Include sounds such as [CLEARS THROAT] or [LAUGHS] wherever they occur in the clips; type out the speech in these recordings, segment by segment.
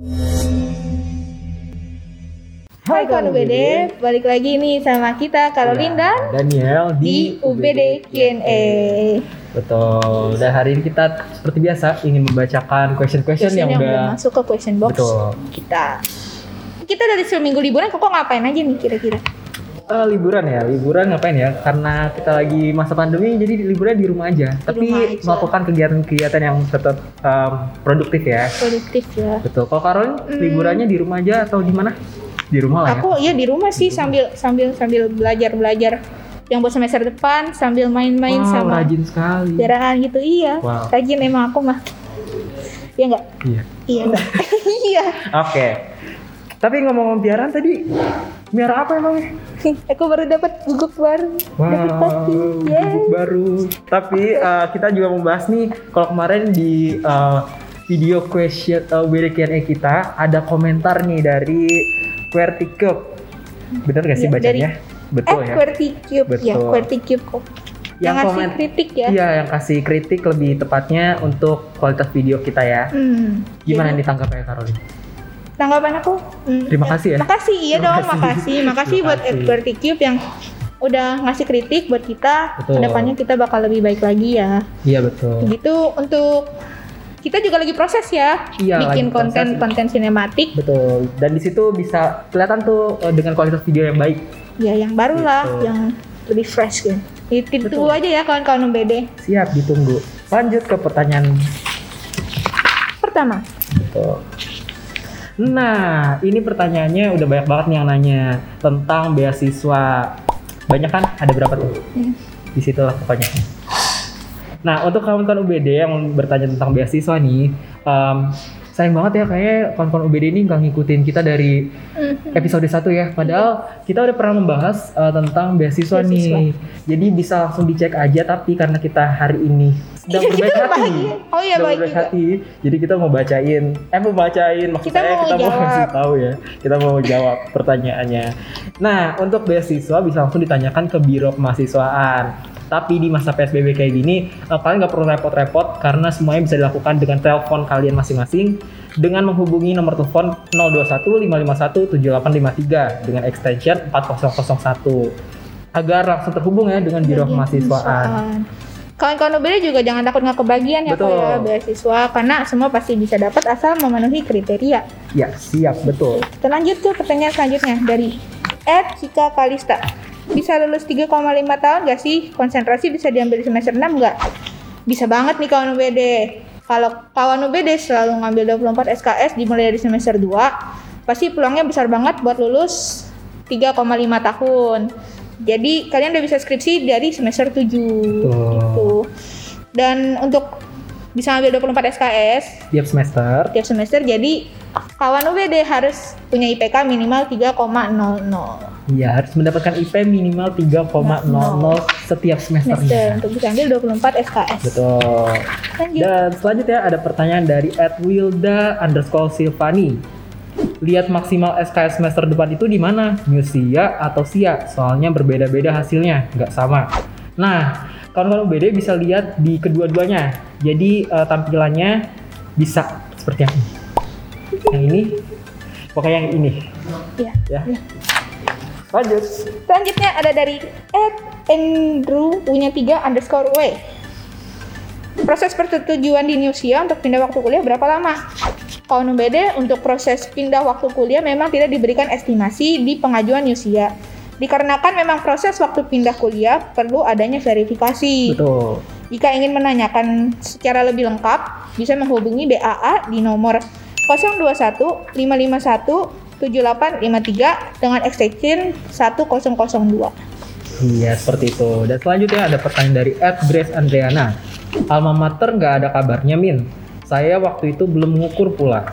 Hai kawan UBD, balik lagi nih sama kita Caroline dan Daniel di UBD Q&A. Betul. Dan hari ini kita seperti biasa ingin membacakan question-question Question yang, yang udah masuk ke question box Betul. kita. Kita dari seminggu liburan kok ngapain aja nih kira-kira? Eh, liburan ya. Liburan ngapain ya? Karena kita lagi masa pandemi jadi liburan di rumah aja. Tapi rumah aja. melakukan kegiatan-kegiatan yang tetap em, produktif ya. Produktif ya. Betul. Kalau Caroline Hmm. liburannya di rumah aja atau di mana? Di rumah lah ya. Aku ya di rumah sih sambil sambil sambil belajar belajar yang buat semester depan sambil main-main Wow, sama rajin sekali. jaraan gitu iya. Wow. Rajin emang aku mah. Iya enggak? Iya. Iya enggak? [LAUGHS] Iya. Oke. Tapi ngomong-ngomong piaraan tadi, miara apa emangnya? [LAUGHS] aku baru dapat guguk baru. Dapat pasti. Wow, Yeay. guguk baru. Tapi eh, kita juga membahas nih, kalau kemarin di eh, video question uh, WD Q&A kita ada komentar nih dari QWERTY Cube. Bener gak sih Iya, bacanya? Betul eh, ya. QWERTY-Cube ya. QWERTY-Cube kok. Yang, ngasih komen- kritik ya. Iya, yang kasih kritik lebih tepatnya untuk kualitas video kita ya. Hmm. Gimana Jadi, nih tanggapannya Caroline? Tanggapan aku? hmm, Terima kasih ya. Makasih, iya Terima dong, kasih. makasih. [LAUGHS] Makasih buat. QWERTY Cube yang udah ngasih kritik buat kita. Betul. Ke depannya kita bakal lebih baik lagi ya. Iya betul. Gitu untuk kita juga lagi proses ya, Iya, bikin lagi proses. konten-konten sinematik. Betul. Dan di situ bisa kelihatan tuh eh, dengan kualitas video yang baik. Ya, yang baru lah, Gitu. yang lebih fresh gitu. Itu Betul. aja ya kawan-kawan UBD. Siap ditunggu. Lanjut ke pertanyaan Pertama, Betul. Nah, ini pertanyaannya udah banyak banget nih yang nanya tentang beasiswa. Banyak kan? Ada berapa tuh? Hmm. Di situ lah pokoknya. Nah, untuk kawan-kawan UBD yang bertanya tentang beasiswa nih, em, sayang banget ya kayaknya kawan-kawan UBD ini nggak ngikutin kita dari Mhm. episode 1 ya. Padahal kita udah pernah membahas eh, tentang beasiswa, Beasiswa. nih. Jadi bisa langsung dicek aja tapi karena kita hari ini sedang Iya, berbaik hati. Oh iya, baik juga. hati. Jadi kita mau bacain, eh mau bacain maksud Kita saya mau kita mau kasih tahu ya. Kita mau jawab [LAUGHS] pertanyaannya. Nah, untuk beasiswa bisa langsung ditanyakan ke Biro Kemahasiswaan. Tapi di masa PSBB kayak gini, eh, kalian nggak perlu repot-repot karena semuanya bisa dilakukan dengan telepon kalian masing-masing dengan menghubungi nomor telepon 021 551 7853 dengan extension 4001 agar langsung terhubung ya dengan Biro Kemahasiswaan. Kawan-kawan UBD juga jangan takut nggak kebagian ya Betul. Kak, ya beasiswa karena semua pasti bisa dapat asal memenuhi kriteria. Ya, siap betul. Kita lanjut ke pertanyaan selanjutnya dari Ed Cika Kalista. Bisa lulus 3,5 tahun gak sih? Konsentrasi bisa diambil di semester 6 nggak? Bisa banget nih kawan UBD. Kalau kawan UBD selalu ngambil 24 SKS dimulai dari semester 2, pasti peluangnya besar banget buat lulus 3,5 tahun. Jadi kalian udah bisa skripsi dari semester 7 gitu. Dan untuk bisa ngambil 24 SKS Tiap semester tiap semester jadi kawan UBD harus punya IPK minimal 3,00 Iya, harus mendapatkan IP minimal 3,00 setiap semester semesternya. untuk bisa ambil 24 SKS. Betul. Lanjut. Dan selanjutnya ada pertanyaan dari @wilda underscore Silvani. Lihat maksimal SKS semester depan itu di mana? Musia atau SIA? Soalnya berbeda-beda hasilnya, nggak sama. Nah, kawan-kawan UBD bisa lihat di kedua-duanya. Jadi eh, tampilannya bisa seperti yang ini. Yang ini, pokoknya yang ini. Ya. Ya. Lanjut. Selanjutnya ada dari Ed Andrew punya 3 underscore W. Proses persetujuan di Nusia untuk pindah waktu kuliah berapa lama? Kawan UBD untuk proses pindah waktu kuliah memang tidak diberikan estimasi di pengajuan Nusia. Dikarenakan memang proses waktu pindah kuliah perlu adanya verifikasi. Betul. Jika ingin menanyakan secara lebih lengkap, bisa menghubungi BAA di nomor 021 551 7853 dengan extension 1002. Iya seperti itu. Dan selanjutnya ada pertanyaan dari Ed Grace Andriana. Alma mater nggak ada kabarnya Min. Saya waktu itu belum mengukur pula.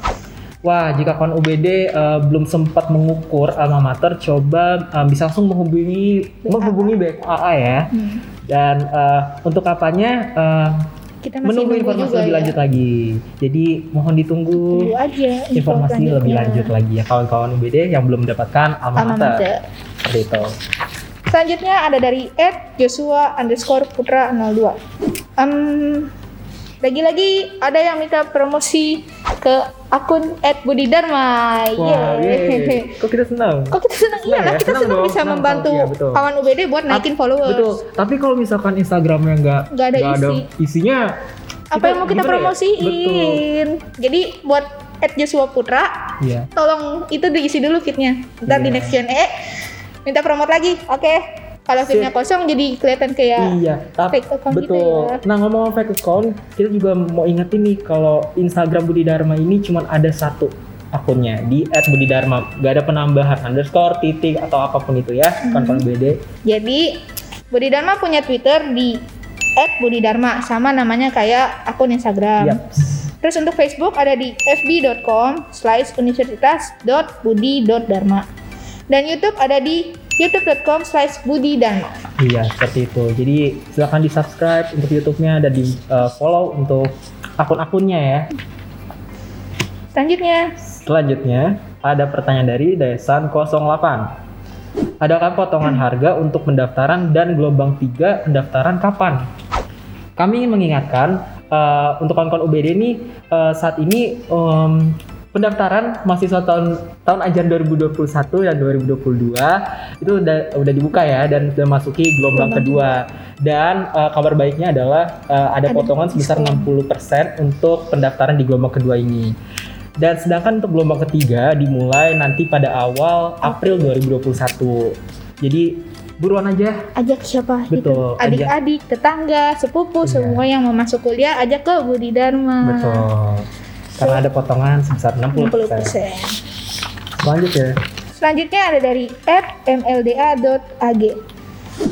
Wah, jika kawan UBD eh, belum sempat mengukur alma mater, coba eh, bisa langsung menghubungi BAA. menghubungi BAA ya. Hmm. Dan eh, untuk kapannya eh, Kita masih menunggu nunggu informasi juga lebih ya. lanjut lagi. Jadi mohon ditunggu Tunggu aja info informasi lebih lanjut lagi ya kawan-kawan UBD yang belum mendapatkan alma, Alma mater. mater. Seperti itu. Selanjutnya ada dari Ed Joshua underscore Putra 02. Em, lagi-lagi ada yang minta promosi ke akun @budidharma. Wah, yeay. Kok kita senang? Kok kita senang? Iya ya? kita Senang senang dong, bisa senang membantu dong. Iya, kawan UBD buat naikin followers. Betul. Tapi kalau misalkan Instagramnya nggak Nggak ada isi. isinya, Apa yang mau kita ya? promosiin? Jadi buat Joshua Putra. Iya. tolong itu diisi dulu fitnya. Ntar di Iya. next Q&A minta promote lagi. Oke. Kalau fitnya kosong jadi kelihatan kayak Iya, tapi fake account gitu betul. ya. Nah ngomong fake account, kita juga mau ingetin nih kalau Instagram Budi Dharma ini cuma ada satu akunnya di @budidharma, gak ada penambahan underscore, titik atau apa pun itu ya, Hmm. kawan-kawan BD. Jadi Budi Dharma punya Twitter di @budidharma sama namanya kayak akun Instagram. Yap. Terus untuk Facebook ada di fb.com slash universitas.budi.dharma. Dan YouTube ada di youtube.com slash budidharma. Iya, seperti itu. Jadi silahkan di subscribe untuk YouTube-nya dan di uh, follow untuk akun-akunnya ya. Selanjutnya, Selanjutnya ada pertanyaan dari Desan 08. Adakah potongan harga untuk pendaftaran dan gelombang 3 pendaftaran kapan? Kami ingin mengingatkan uh, untuk kawan-kawan UBD ini uh, saat ini um, pendaftaran mahasiswa tahun tahun ajaran 2021 dan 2022 itu udah udah dibuka ya dan sudah masuki gelombang Gelombang kedua dan uh, kabar baiknya adalah uh, ada Ada potongan sebesar diskon. 60% untuk pendaftaran di gelombang kedua ini. Dan sedangkan untuk gelombang ketiga dimulai nanti pada awal April 2021. Jadi buruan aja. ajak siapa Betul. Adik-adik, tetangga, sepupu, Iya. semua yang mau masuk kuliah ajak ke Budi Dharma. Betul. Karena ada potongan sebesar 60%. 60%. Selanjutnya. Selanjutnya ada dari mlda.ag.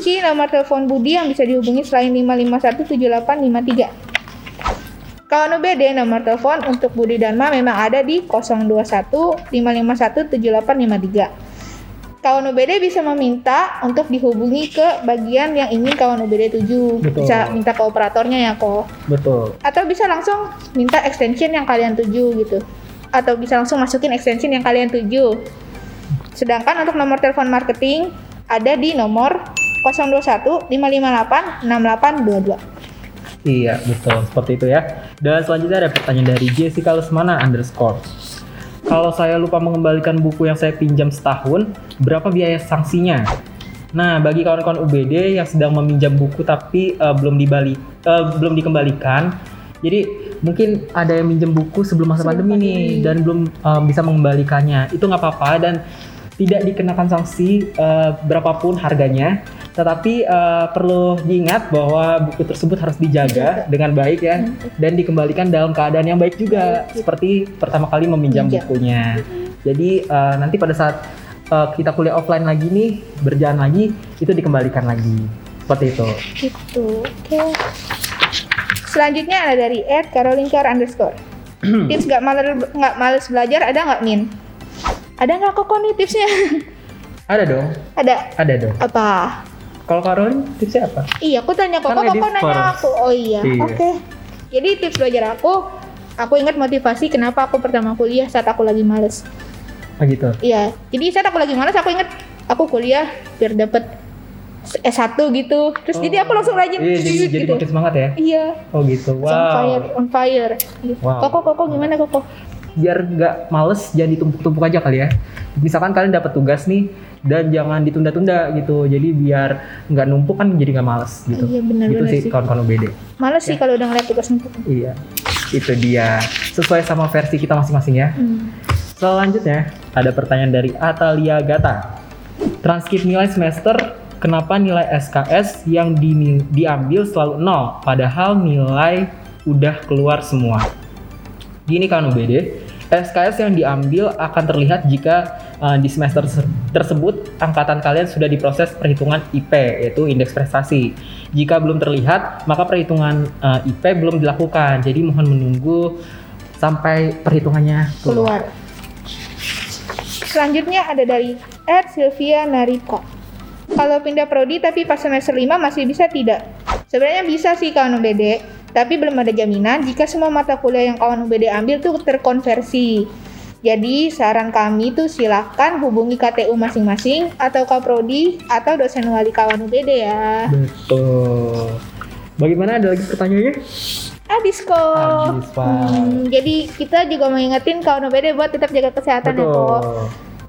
Ci nomor telepon Budi yang bisa dihubungi selain 5517853. Kawan UBD nomor telepon untuk Budi Dharma memang ada di 021 551 7853. Kawan UBD bisa meminta untuk dihubungi ke bagian yang ingin kawan UBD tuju. Betul. Bisa minta ke operatornya ya kok. Betul. Atau bisa langsung minta extension yang kalian tuju gitu. Atau bisa langsung masukin extension yang kalian tuju. Sedangkan untuk nomor telepon marketing ada di nomor 021 558 6822. Iya, betul. Seperti itu ya. Dan selanjutnya ada pertanyaan dari Jessica Lesmana underscore. Kalau saya lupa mengembalikan buku yang saya pinjam setahun, berapa biaya sanksinya? Nah, bagi kawan-kawan UBD yang sedang meminjam buku tapi eh, belum dibalik, eh, belum dikembalikan, jadi mungkin ada yang minjem buku sebelum masa Sebelum pandemi nih pandemi. dan belum eh, bisa mengembalikannya. Itu nggak apa-apa dan tidak dikenakan sanksi eh, berapapun harganya. Tetapi eh, perlu diingat bahwa buku tersebut harus dijaga dengan baik ya dan dikembalikan dalam keadaan yang baik juga seperti pertama kali meminjam bukunya. Jadi eh, nanti pada saat eh, kita kuliah offline lagi nih berjalan lagi itu dikembalikan lagi seperti itu. Gitu. Oke. Selanjutnya ada dari Ed Carolinkar underscore. [CLEARS THROAT] Tips nggak males nggak males belajar ada nggak Min? Ada nggak kok nih tipsnya? [LAUGHS] Ada dong, ada. ada dong. Apa? Kalau Karolin tipsnya apa? Iya, aku tanya kok, Kan kok kok nanya first. aku. Oh iya, Iya. oke. Jadi tips belajar aku, aku ingat motivasi kenapa aku pertama kuliah saat aku lagi males. Oh gitu. Iya, jadi saat aku lagi males aku inget aku kuliah biar dapet S1 gitu. Terus jadi aku langsung rajin Iya, jadi, jadi gitu. makin semangat ya. Iya, Oh gitu. on fire, Wow. on fire. Wow. Koko, koko gimana koko? Biar nggak males jangan ditumpuk-tumpuk aja kali ya. Misalkan kalian dapat tugas nih dan jangan ditunda-tunda gitu. Jadi biar nggak numpuk kan jadi nggak males gitu. Iya, benar, Gitu sih. kawan-kawan UBD. Males Ya. sih kalau udah ngeliat tugas numpuk. Iya. Itu dia. Sesuai sama versi kita masing-masing ya. Hmm. Selanjutnya ada pertanyaan dari Atalia Gata. Transkrip nilai semester, kenapa nilai SKS yang di- diambil selalu nol, padahal nilai udah keluar semua? Gini kan UBD, SKS yang diambil akan terlihat jika uh, di semester terse- tersebut angkatan kalian sudah diproses perhitungan IP yaitu indeks prestasi. Jika belum terlihat, maka perhitungan uh, IP belum dilakukan. Jadi mohon menunggu sampai perhitungannya keluar. keluar. Selanjutnya ada dari Ed Sylvia Narika. Kalau pindah prodi tapi pas semester 5 masih bisa tidak? Sebenarnya bisa sih kawan UBD, tapi belum ada jaminan jika semua mata kuliah yang kawan UBD ambil tuh terkonversi. Jadi saran kami tuh silakan hubungi KTU masing-masing atau Kaprodi atau dosen wali kawan UBD ya. Betul. Bagaimana ada lagi pertanyaannya? Habis kok. Habis. Hmm, jadi kita juga mau ingetin kawan OBD buat tetap jaga kesehatan ya kok. Betul.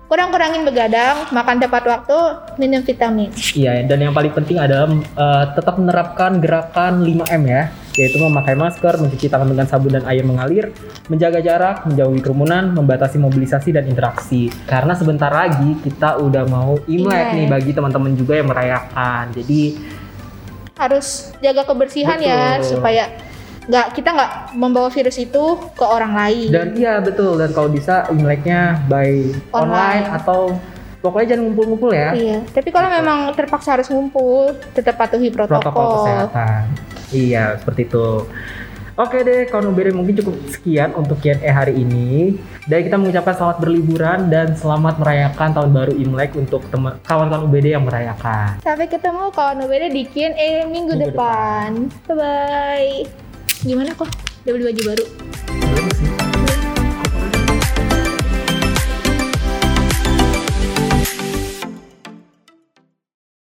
Kurang-kurangin begadang, makan tepat waktu, minum vitamin. Iya, dan yang paling penting adalah eh, tetap menerapkan gerakan 5M ya, yaitu memakai masker, mencuci tangan dengan sabun dan air mengalir, menjaga jarak, menjauhi kerumunan, membatasi mobilisasi dan interaksi. Karena sebentar lagi kita udah mau Imlek Imlek. nih bagi teman-teman juga yang merayakan. Jadi Harus jaga kebersihan ya Betul. supaya nggak kita nggak membawa virus itu ke orang lain. dan iya betul dan kalau bisa Imleknya by online, Online. atau pokoknya jangan ngumpul-ngumpul ya. Iya, tapi kalau memang terpaksa harus ngumpul, tetap patuhi protokol. protokol kesehatan. Iya, seperti itu. Oke deh, kawan UBD mungkin cukup sekian untuk Q&A hari ini. Dan kita mengucapkan selamat berliburan dan selamat merayakan tahun baru Imlek untuk teman kawan-kawan UBD yang merayakan. Sampai ketemu kawan OBD di Q&A minggu, Minggu depan. Bye bye. Gimana kok? Udah beli baju baru? Belum sih.